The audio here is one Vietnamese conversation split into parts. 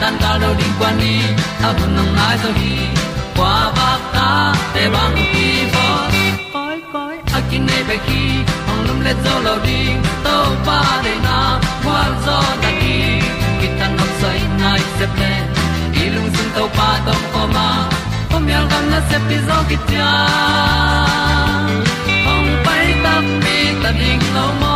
tan cao do đi qua đi, ta bu nang mai zo gi qua ba ta te bang ki bo koi koi a kin nei be ki ong lum le zo lo di to pa de na kwa zo ta ki ki tan nok sai nai se ple lung sun to pa tom ko ma. Pom yal gam na se pi zo ki tia ong pai ta mi ta ding lo mo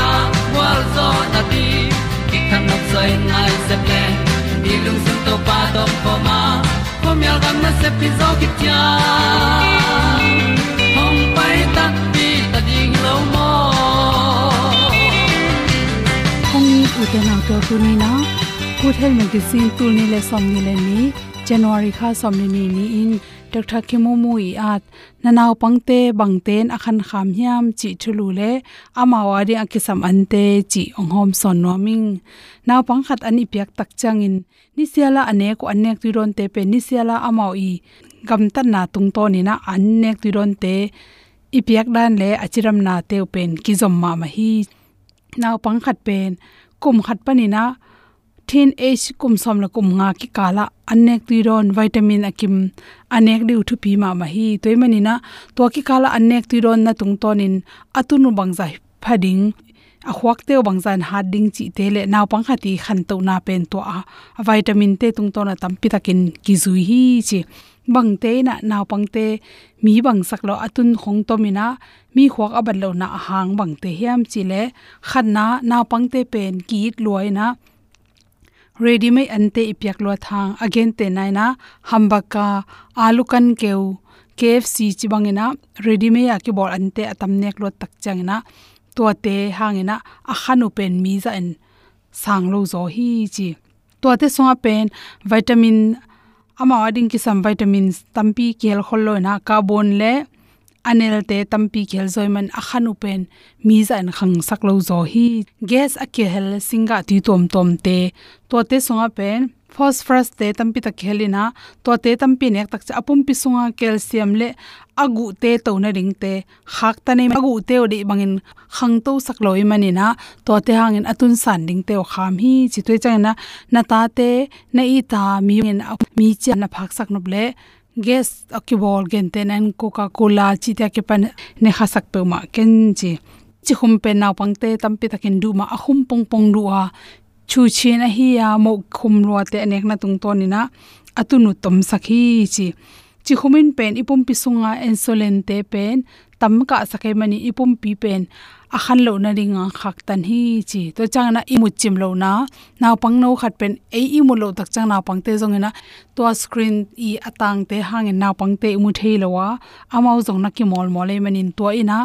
zo na ti ki kan nok sai nai se ple ni lung sun to pa to pa ma. Ko mi al gam na se pi zo ki tia hom pai ta ti ta ding lo mo hong ni u te na to tu ni na good health magazine tu ni le som ni le ni january kha somni ni ni ni in dr khemo mu i at nanaw pangte bangten, akhan kham hiam, chi thulu le amawa ri akisam ante, chi onghom son noming naw pang khat ani piak tak changin ni siala ane ko anek tu ron te pe ni siala amau i gam tan na tung to ni na anek tu ron te i ipiak dan le achiram na te pen ki zom ma ma hi naw pang khat pen kum khat pani na thin h kum som la kum nga ki kala, anek ti ron vitamin akim, anek di uthu pi ma ma hi toy mani na, to ki kala anek ti ron na tung tonin, atunu bangza phading a huak te bangzan hat ding chi te le naw pang khati khan to na pen to a vitamin te tung to na tam pi takin ki zui hi chi. Bang te na naw pang te, mi bang sak lo atun khong to mina mi huak aban lo na hang bang te hiam chi le, khan na naw pang te pen ki loi na ready mai ante ipyak lo thang again te nai na hambaka alukan keu KFC chibangena ready mai ya ki bol ante atam nek lo tak changena to te hangena a khanu pen mi za en sang lo zo hi chi to te songa pen vitamin ama ading ki sam vitamins tampi kel khollo na carbon le anel te tampi khel zoiman a khanu pen mi za an khang sak lo zo hi. Gas a ke hel singa ti tom tom te. To te songa pen, phosphorus te tampi ta khelina. To te tampi nek tak cha apum pi sunga calcium le agu te to na ring te. Khak ta nei agu te odi bangin khang to sak loi mani na. To te hangin atun san ding te o kham hi. Chitoi chang na na ta te, na i ta mi mi cha na phak sak nob le gas akibol genten and coca cola chi ta ke pan ne kha sak pe ma ken chi. Chi khum pe na pang te tam tampi takin du ma ahum pong pong du a. Chu chi na hi ya mo khum lo te nek na tung to ni na. Atunu tom sakhi chi chi khumin pen, ipum pi sunga insulin te pen, tam ka sakai mani ipum pi pen. A khan lo na ringa, khak tan hi chi. To chang na imu chim lo na. Na pang no khat pen e i mu lo tak chang na pang te zong na to screen i atang te hang na pang te imu thei lo wa. Amau zong na ki mol mole manin to ina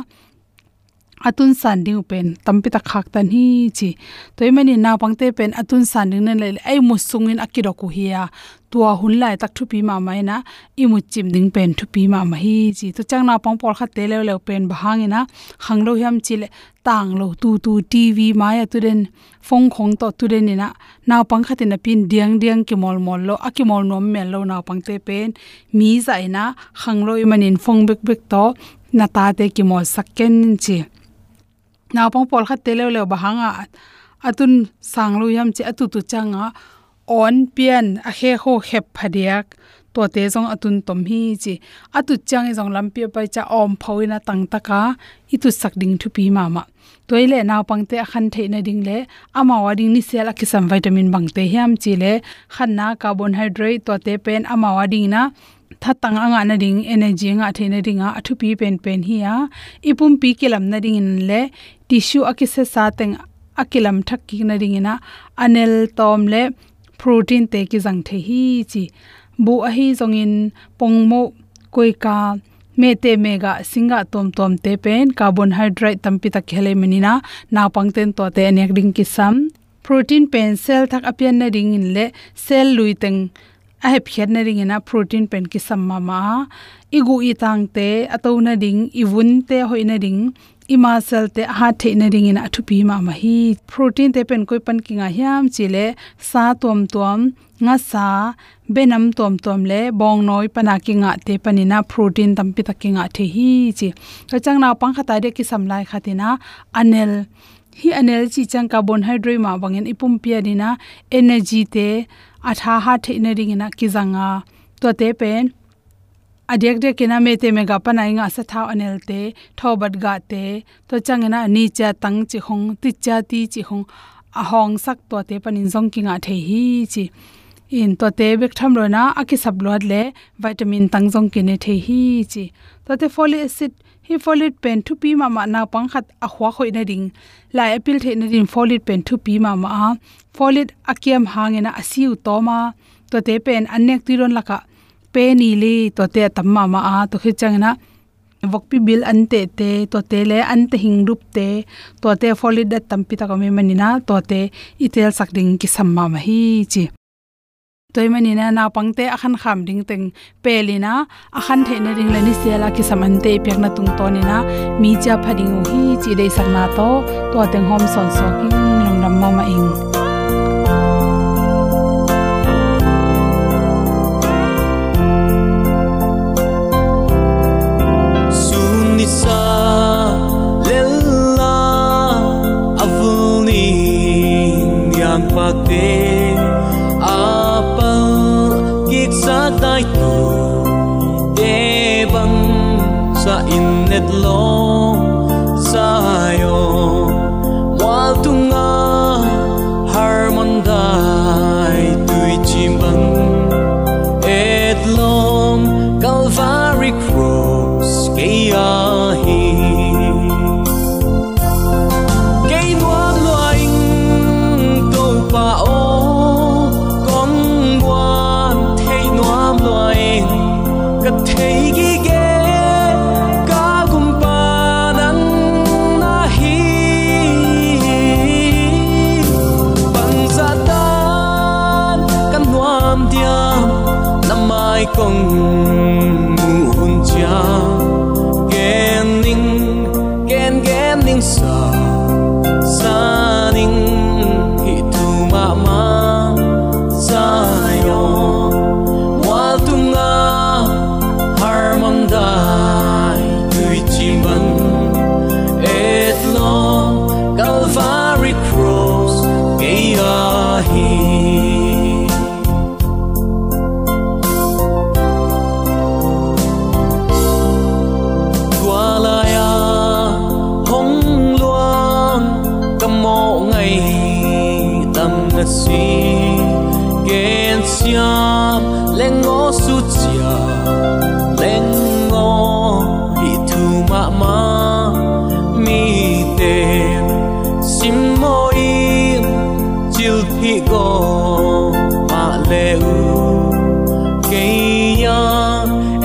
atun san ding pen, tampi ta khak tan hi chi. Toy mani na pangte pen, atun san ding nen le ai mu sungin akiro ku hiya tua hun lai tak thupi ma mai na i mu chim ding pen thupi ma ma hi chi. To chang na pang por kha te le le pen bahang ina khang lo hiam chi le, tang lo tu tu tv ma ya tu den, phong khong to tu den ina. Na pang kha tin pin diang diang ki mol mol lo, aki mol nom mel lo na pang te pen. Mi za ina khang lo i manin phong bek bek to, na ta te ki mol sakken chi naw pang pol khat te le bahanga atun sanglu yam che atu tu changa on pian a he ho khep phadiak to te jong atun tom hi chi, atu chang e jong lampi pai cha om phoina tang taka, itu sak ding thu pi ma ma. Toile naw pangte khan the na ding le, ama wa ding ni sel akisam vitamin bangte hiam chi le, khan na carbohydrate to te pen ama wa ding na thatang anga na ding energy nga theina ringa athu pi pen pen hi ya ipum pi kilam na ring in le tissue akise sa teng akilam thak ki na ring ina anel tom le protein te ki jang the hi chi bu a hi zong in pongmo koi ka me te mega singa tom tom te pen carbohydrate tampi ta khele menina na pangten to te anek ding ki sam protein pen cell thak apian na ring in le cell lui teng a he phiat na ring ina protein pen ki samma ma. Igu i tang te, ato na ding vun te hoina ding, i ma sel te ha the na ring ina thu pi ma ma. Hi, protein te pen koi pan kinga hiam, chile, sa tom tom nga sa, benam tom tom le, bong noi pana kinga te panina protein tam tampi takinga the hi, chi. Ka chang na pang khata de ki samlai khatina anel. Hi anel chi chang carbohydrate ma bangin ipum pia dina energy te atha ha the na ring ina ki zanga to te pen adek de kina me te me ga pa nai nga sa thaw anel te thobat ga te to changena ni cha tang chi khong ti cha ti chi khong a hong sak to te panin zong kinga the hi chi in to te bek tham ro na aki sab lot le vitamin tang jong kine the hi chi to te folic acid hi Folit pen thu pi ma ma na pang khat a khwa khoi na ding. La apil the na din Folit pen thu pi ma ma folit akiam hangena asiu to ma. To te pen anek ti ron laka. Pe ni le to te tam ma a. To khe changna vokpi bil an te te. To te le an te hing rup te. To te folit da tampi ta kami manina to te itel sak ding ki samma ma hi chi toy mani na na pangte akhan kham ding teng pelina. Akhan the na ring lani sela ki samante pek na tung to ni na mi cha phading hi chi dei sak na to. To teng hom son so ki long ram ma ma ing.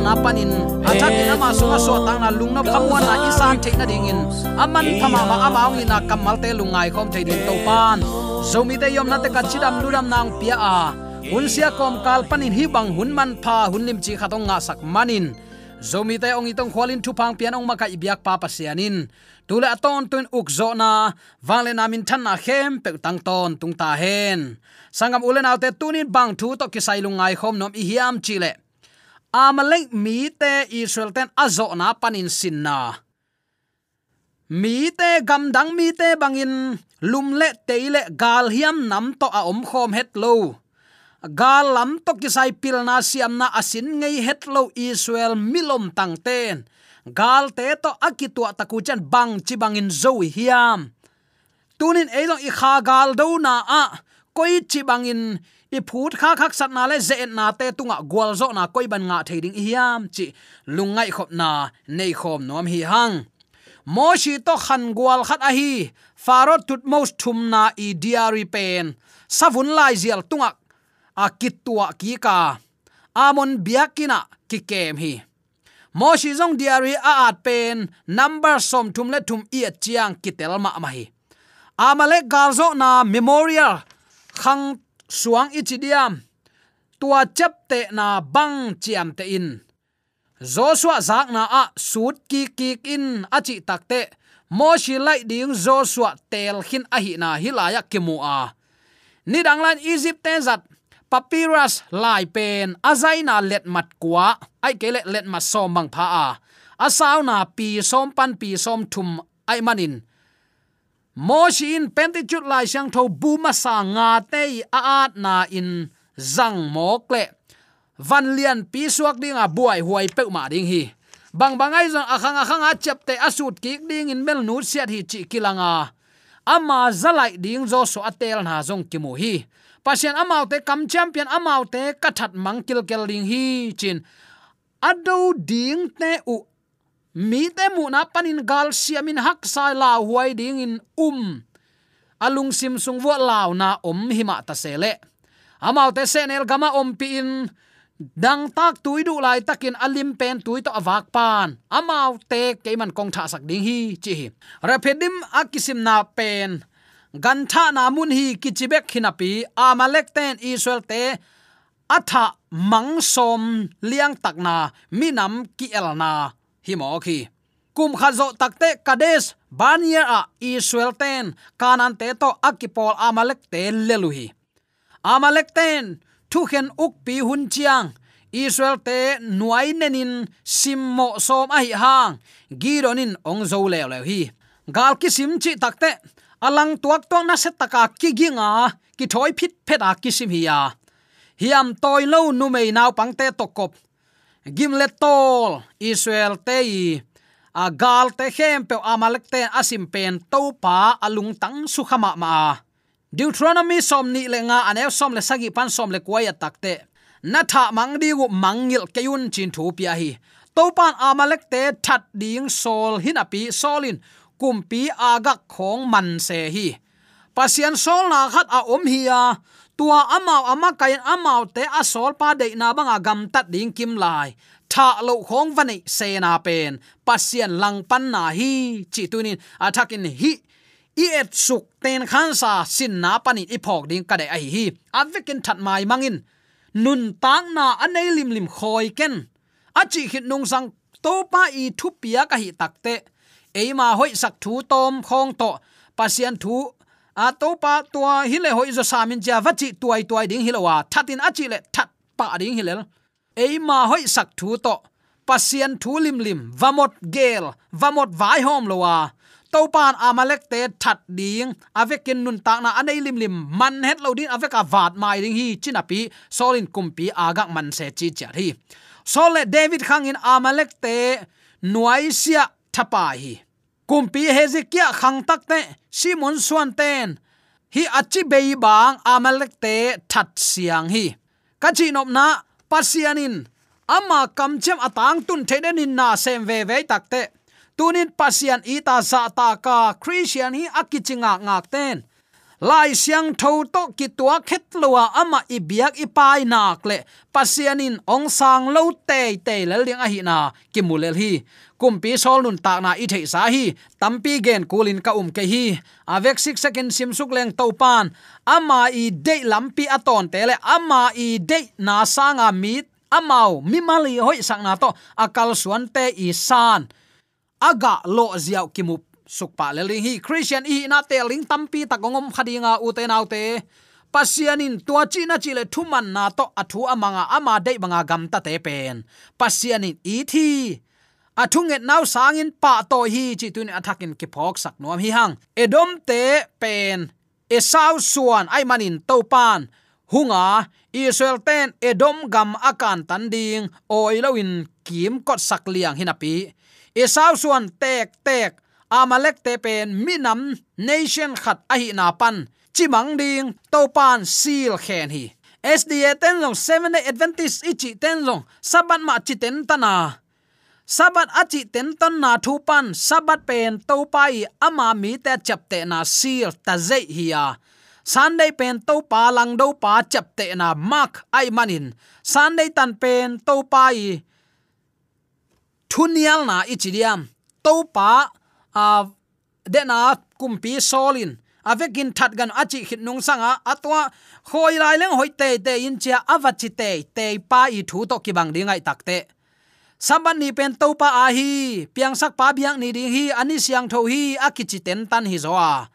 sunga yom na panin athak in ama sunga so tang na lung na khamwa na isan thei ding in. Aman thama ma amang in kamal te lungai khom thei ding to pan zomi te yom na te ka chidam luram nang pia a. Hun sia kom kal panin hi bang hun man pha hun lim chi khatong nga sak manin. Zomi te ong itong khwalin thu phang pian ong maka ibyak pa pasianin tule aton tun ukzo na. Wangle na min than na khem pe tang ton tung ta hen. Sangam ulen autte tunin bang thu to kisai lungai khom nom i hiam chile amalek mi te israel ten azo na panin sinna mi te gamdang mi te bangin lumle teile gal hiam nam to a om khom het lo. Gal lam to kisai pilna siam na asin ngei het lo israel milom tang ten gal te to akitua taku chan bang chi bangin zo hiam. Tunin eilong i kha gal do na a, koi chi bangin i phut kha khak sat na le ze na te tunga gwal zo na koi ban nga theding hiam chi lungai khop na nei khom nom hi hang. Mo shi to khan gwal khat a hi, farot tut most thum na i diary pen. Savun lai zial tunga a kitua ki ka. Amon biakina ki kem hi. Mo shi zong diary a at pen, number som thum le thum i chiang kitel ma ma hi. Amale galzo na memorial khang suang ichidiam tua chap te na bang chiam te in. Joshua zak na a sut ki ki in achi takte moshi lai ding Joshua tel hin a hi na hilaya kimu a à. ni danglan Egypt te zat papyrus lai pen azaina let mat kwa ai ke let mat som mang pha à. a asaw na pi som pan pi som thum ai manin moshi in pentitude lai sang tho buma sa nga te a at na in zang mok le. Van lian pi suak ding a buai huai pe ma ding hi. Bang bangai zong akhang akhang a chep te asut ki ding in mel nu siat hi chi kilanga ama zalai ding zo so atel na zong kimu hi. Pasien amau te kam champion amau te kathat mangkil kel ding hi chin. Ado ding te u mi te mu na panin gal siamin hak sai la huai ding in um. Alung sim sung vo law na om hima ta sele amau te senel gama om pi in. Dang tak tui du lai takin alim pen tui to awak pan. Amau te ke man kong tha sak ding hi, chi raphedim akisim na pen. Gan tha na mun hi kichibek hinapi amalek ten israel te atha mang som liang takna minam ki elna hi khi. Kum khazo takte kades bania a israel ten, kanan te to akipol amalek te leluhi. Amalek ten thu khen uk pi hun chiang, israel te nuai nenin simmo som ai hang, gironin ong zo le le hi. Gal ki sim chi takte alang tuak to na set taka ki ginga ki thoi phit pheta ki sim hi ya hiam toy lo nu mei naw pangte tokop gimle tol israel te a gal te hem pe amalek te asim pen to pa alung tang su khama ma. Deuteronomy som ni le nga ane som le sagi pan som le kwaya takte na tha mang di gu mangil kayun chin thu pia hi. To pan amalek te that ding sol hin api solin kumpi aga khong man se hi. Pasian sol na khat a om hi ya tua amao ama kain amao te asol pa de na banga gam tat ding kim lai. Tha lo khong vani se na pen. Pasien lang pan na hi, chi tunin athakin hi, i et suk ten khan sa sin na pani i phok ding ka de ai hi avekin that mai mangin. Nun tang na anei lim lim khoi ken. Achi hit nung sang to pa i thu pia ka hi takte eima hoi sak thu tom khong to. Pasien thu a to pa tua hile hoi zo samin ja vachi tuai tuai ding hilowa thatin achi le that pa ding hilel eima hoi sak thu to. Pasien thu lim lim. Vamot gel. Vamot vai hom lowa to pan amalek te that ding. Avekin nun ta na anei lim lim. Man het lo din aveka vat mai ding hi. Chinapi solin kumpi agak man se chi cha hi sole david khang in amalek te nuai sia thapa hi kumpi hezekia khang tak te, simon suan ten hi achi bei bang amalek te that siang hi. Kachi nop na pasianin ama kamchem atang tun thedenin na sem ve ve takte tunin pasian ita za ta ka christian hi akichinga ngak ten lai siang tho to ki tua khet lowa ama ibiak ipai nak le. Pasianin ong sang lo te te le ling a hi na ki mulel hi kumpi sol nun tak na i thei sa hi, tampi gen kulin ka um ke hi. Avek sik second sim suk leng to pan. Ama i de lampi aton tele ama i de na sanga mit amau mimali hoi sang na to, akal suan te i san. Aga lo ziaw suk pa le ling hi. Christian i na te ling tampi takongom khadinga ute naute pasianin tua chi na chi le thuman na to athu amanga ama dei banga gam ta te pen. Pasianin i thi athunget naw sangin pa to hi chi tun athakin ki phok sak nuam hi hang. Edom te pen esau suan ai manin to pan hunga, israel ten edom gam akan tan ding oilowin kim kot sak liang hinapi esau suan tek tek. Amalek te pen minam nation khat ahi na pan. Chimang ding to pan Seal khen hi. Sda ten long seven day adventist ichi ten long sabat ma chi ten tana sabat achi ten ton na thu pan sabat pen to pai ama mi te chap te na sil ta zai hi ya sunday pen to pa lang do pa chap te na mak ai manin sunday tan pen to pai thunial na ichidiam to pa a de na kumpi solin. À, Avekin that gan achi khit nung sanga atwa khoi lai leng hoi te te in chia avachite te pa i thu to kibang dingai takte saban ni pen to pa a hi, piang sak pa biang ni ding hi, ani siang tho hi akichi ten tan hi zo a.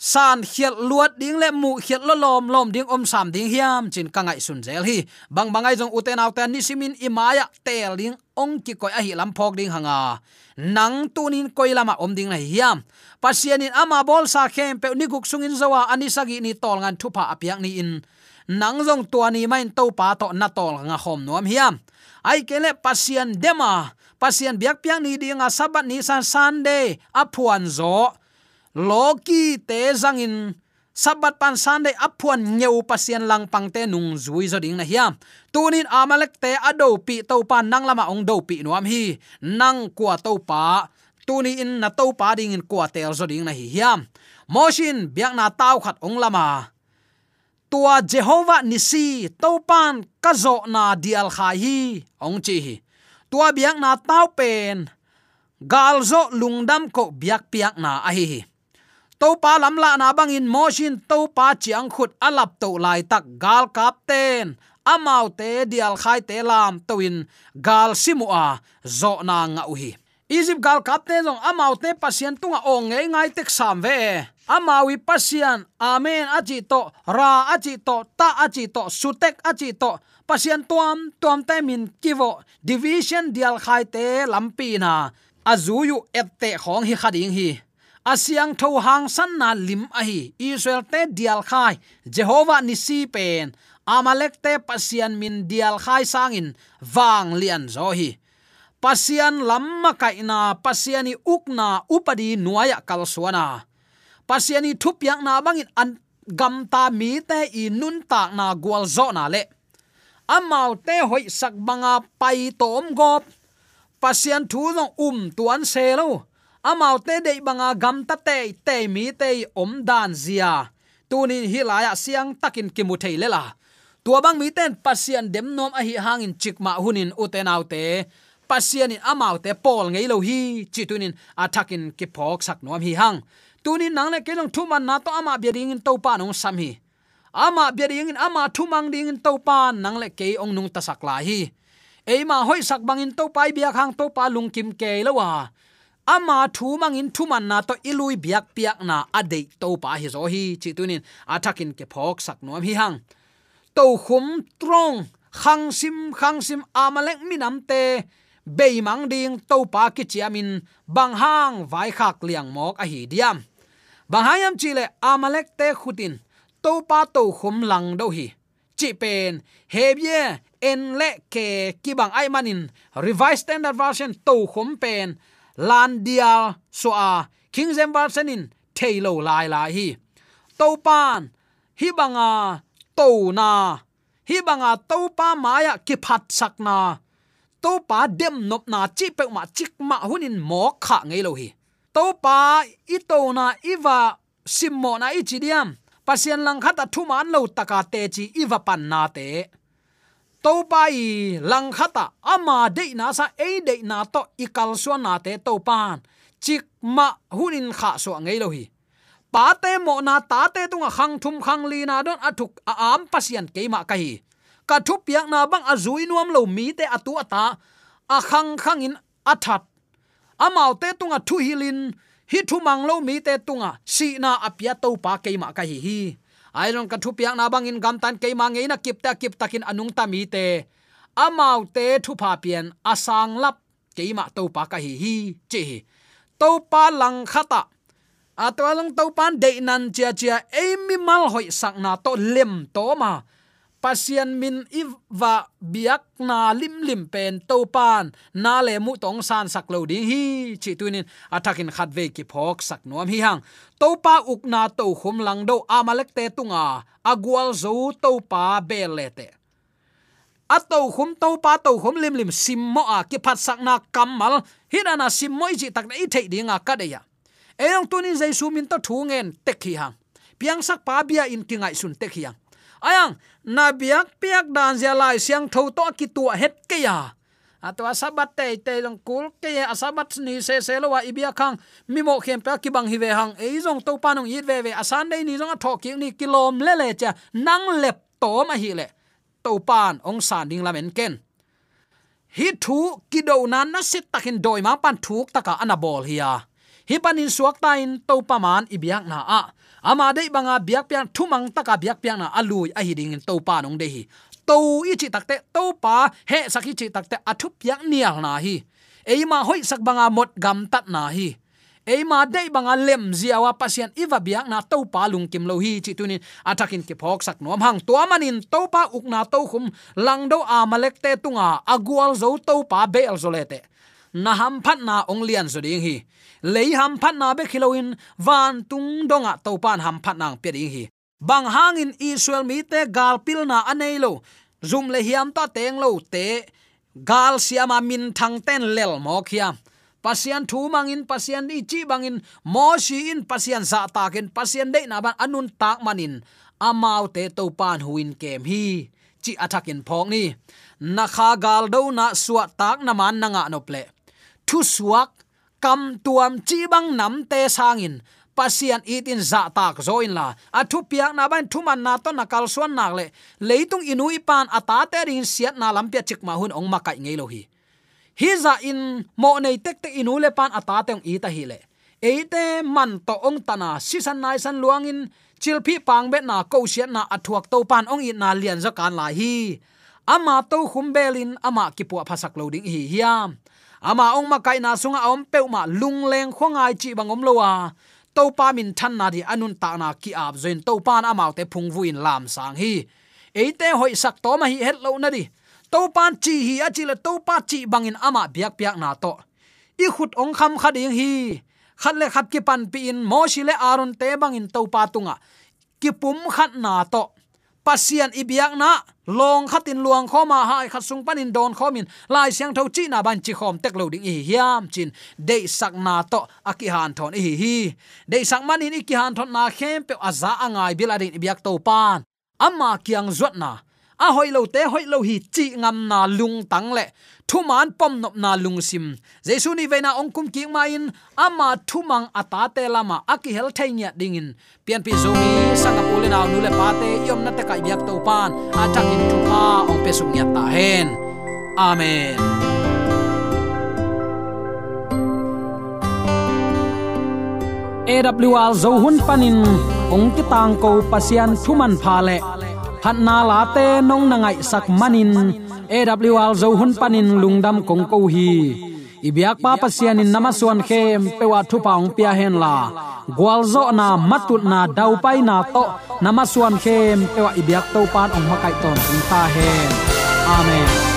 San khiat luat ding le mu khiat lo lom lom ding om sam ding hiam, chin kangai sun zel hi. Bang bangai jong uten autan ni simin imaya tel ding ong ki koi a hi lam phok ding hanga. Nang tunin koi lama om ding na hiam. Pasianin ama bol sa khem pe ni guk sungin zawa ani sagi ni tol ngan thupa apiak ni in. Nang jong tua ni main to pa to na tol nga hom nuam hiam ai kele pasian dema pasian biak piang ni dinga sabat ni san sunday apuan zo loki te zangin sabat pan sunday aphuan nyeu pasian lang pangte nung zui zo ding na hiam tunin amalek te ado pi to pan nang lama ong do pi nuam hi. Nang kwa to pa. Tuni in na to pa ding in kwa tel zo ding na hi hiam moshin biak na tau khat ong lama tua jehovah nisi topan pan na dial khai hi ong chi hi. Tua biak na tau pen. Galzo lungdam ko biak piak na a hi to pa lam la na bang in motion to pa chiang khut alap to lai tak gal kap ten. Amau te dial khai te lam toin gal simua zo na nga uhi Egypt gal kapte te amau te pasien tunga ong ngai ngai tek sam ve. Amawi pasian amen achi to, ra achi to, ta achi to, sutek achi to. Pasian tuam tuam te min kivo, division dial khai te lampi na. Azuyu ette khong hi khading hi. Asiang tho hang san na lim a hi. Israel te dial khai jehovah nisi pen. Amalek te pasian min dial khai sangin wang lian zo hi pasian lamma kaina, pasiani ukna upadi nuaya kalsuana. Pasiani thupyak na bangin an gam ta mi te i nun ta na gwal zo na le. Amau te hoi sak banga pai tom gop. Pasian thu no um tuan se lo. Amau te de banga gam ta te te mi te om dan zia. Tunin hilaya siang takin kimu theile la. Tua bang mi ten pasian dem nom a hi hangin chikma hunin utenaute pasian in amau te pol ngei lo hi, chi tunin atakin ki phok sak nom hi hang. Tunin nang le kelong thuman na to ama biading in to pa nong sam hi. Ama biading in ama thumang ding in to pa nang le ke ong nung ta sak la hi. Eima hoi sak bangin to pai biak hang to pa lung kim ke lo wa. Ama thu mangin thu man na to ilui biak piak na ade to pa hi zo hi, chi tunin athakin ke phok sak nom hi hang. To khum trong, khang sim khang sim amalek minam te beimang ding to pa ki chiamin bang hang vai khak liang mok a hi diam bang hayam chile amalek te khutin to pa to khum lang do hi chi pen hebye en le ke ki bang ai manin revised standard version to khum pen lan dia so a, king zem version in thailo lai lai hi to pan hi banga to na. Hi banga to pa maya ki phat sak na to pa dem nop na chi pe ma chik ma hunin mo kha ngei lo hi. To pa i to na iwa simmo na i chidiam pasien lang khata thu man lo taka te chi iwa pan na te. To pa i lang khata ama de na sa e de na to i kal so na te to pan chik ma hunin kha so ngei lo hi. Pa te mo na ta te tunga khang thum khang li na don athuk a am pasian ke ka hi ka thu piak na bang azui nuam lo mi te atu ata. A khang khang in athat amau te tunga thu hilin, hi thu mang lo mi te tunga. Si na apia to pa ke ma ka hi hi. Ai rong ka thu piak na bang in gam tan ke ma ngei na kip ta kip takin anung ta mi te. Amau te thu pa pian asang lap ke ma to pa ka hi hi. Chi to pa lang khata atwalang to pan de nan chia chia emi mal hoi sak na to lem to ma pasian min iwa biak na lim lim pen to pan. Na le mu tong san sak lo ding hi. Chi tunin atakin khat ve ki phok sak nuam hi hang. To pa uk na to khum lang do amalek te tunga. Agwal zo to pa belete ato khum to pa to khum lim lim sim mo a ki phat sak na kamal hinana sim moi ji tak na i thei dinga ka de ya eyong tunin jaisu min to thu ngen tek hi hang. Piang sak pa bia in kingai sun tek hi hang ayang na biak piak dan zia lai siang tho to ki tu het ke ya? Atwa sabat te te long kul ke asabat ni se se lo wa ibia khang. Mi mo khem pa ki bang hi ve hang. E jong to panong yit ve ve. Asan dei ni jong thok ki ni kilom le le cha. Nang lep to ma hi le. To pan, ong san ding la men ken. Hi thu ki do nan na sit takin doi ma pan thuk taka anabol hiya hi panin suak tain to paman ibyak na a ama dei banga biak pian thumang taka biak pian na alui, a hiding to pa nong de hi. To i chi takte to pa, he sakhi chi takte athu piak nial na hi. Eima hoi sak banga mot gam tat na hi. Eima dei banga lem ziawa pasien iwa biak na to pa lung kim lo hi chi tunin. Atakin ke phok sak nom hang to manin to pa ukna to khum, lang do te tunga agwal zo to pa bel zolete na ham phat na ong lian zo ding hi. Lei ham phat na be khiloin van tung donga ah to pan ham phat nang pe ding hi. Bang hangin israel mi te gal pil na anei lo. Zum le hiam ta teng lo te gal siama min thang ten lel mo khiam pasian thu mangin pasian di chi bangin mo si in, pasian za takin pasian de na ban anun tak manin amau te to pan huin kem hi. Chi atakin phong ni. Na kha gal do na suwa tak na man na nga no ple thu suak, kam tuam chi bang nam te sangin. Pasian itin za tak zoin la. Athu piak na ban thuman na to na kal suan nak le. Leitung inu ipan ata te rin siat na lampia chik ma hun ong makai ngei lo hi. Hi za in mo nei tek te inu le pan ata te ong ita hi le. Eite man to ong tana sisan nai san luangin chilphi pang bet na ko siat na athuak to pan ong i na lian za kan la hi. Ama to humbelin ama kipu phasak loading hi hiam ama ong makai na sunga om pe ma lung leng khongai chi bangom lowa to pa min than na di anun ta na ki ap zoin to pa na mau te phung vuin lam sang hi. Eite hoi sak to ma hi het lo na di. To pan chi hi a chi la to pa chi bangin ama biak piak na to. I khut ong kham kha ding hi. Khat le khat ki pan pi in mo shi le arun te bangin to pa tunga. Ki pum khat na to pasian ibiak na long khatin luang khoma hai khat sung panin don khomin lai siang tho chi na ban chi khom tek lo ding hi hiam chin. De sak na to aki han thon hi hi. De sak man in ki han thon na khem pe aza angai biladin ibiak to pan. Amma kiang zot na a hoi lo te hoi lo hi chi ngam na lung tang le thu man pom nop na lung sim jesu ni na ong kum ki ma in. Ama thu mang ata te lama aki hel thainya dingin pian pi zomi sanga pule na nu le pate yom na te kai biak to pan a takin thu pa ong pe sung nya ta hen amen. AWR zo hun panin ong ki tang ko pasian thuman pha le phat na la te nong na ngai sak manin. Awl zo hun panin lungdam kong ko hi. Ibyak pa pasian in namaswan khem pewa thu paung pia hen la. Gwalzo na matut na dau pai na to namaswan khem pewa ibyak to pan ong makai ton ta hen. Amen.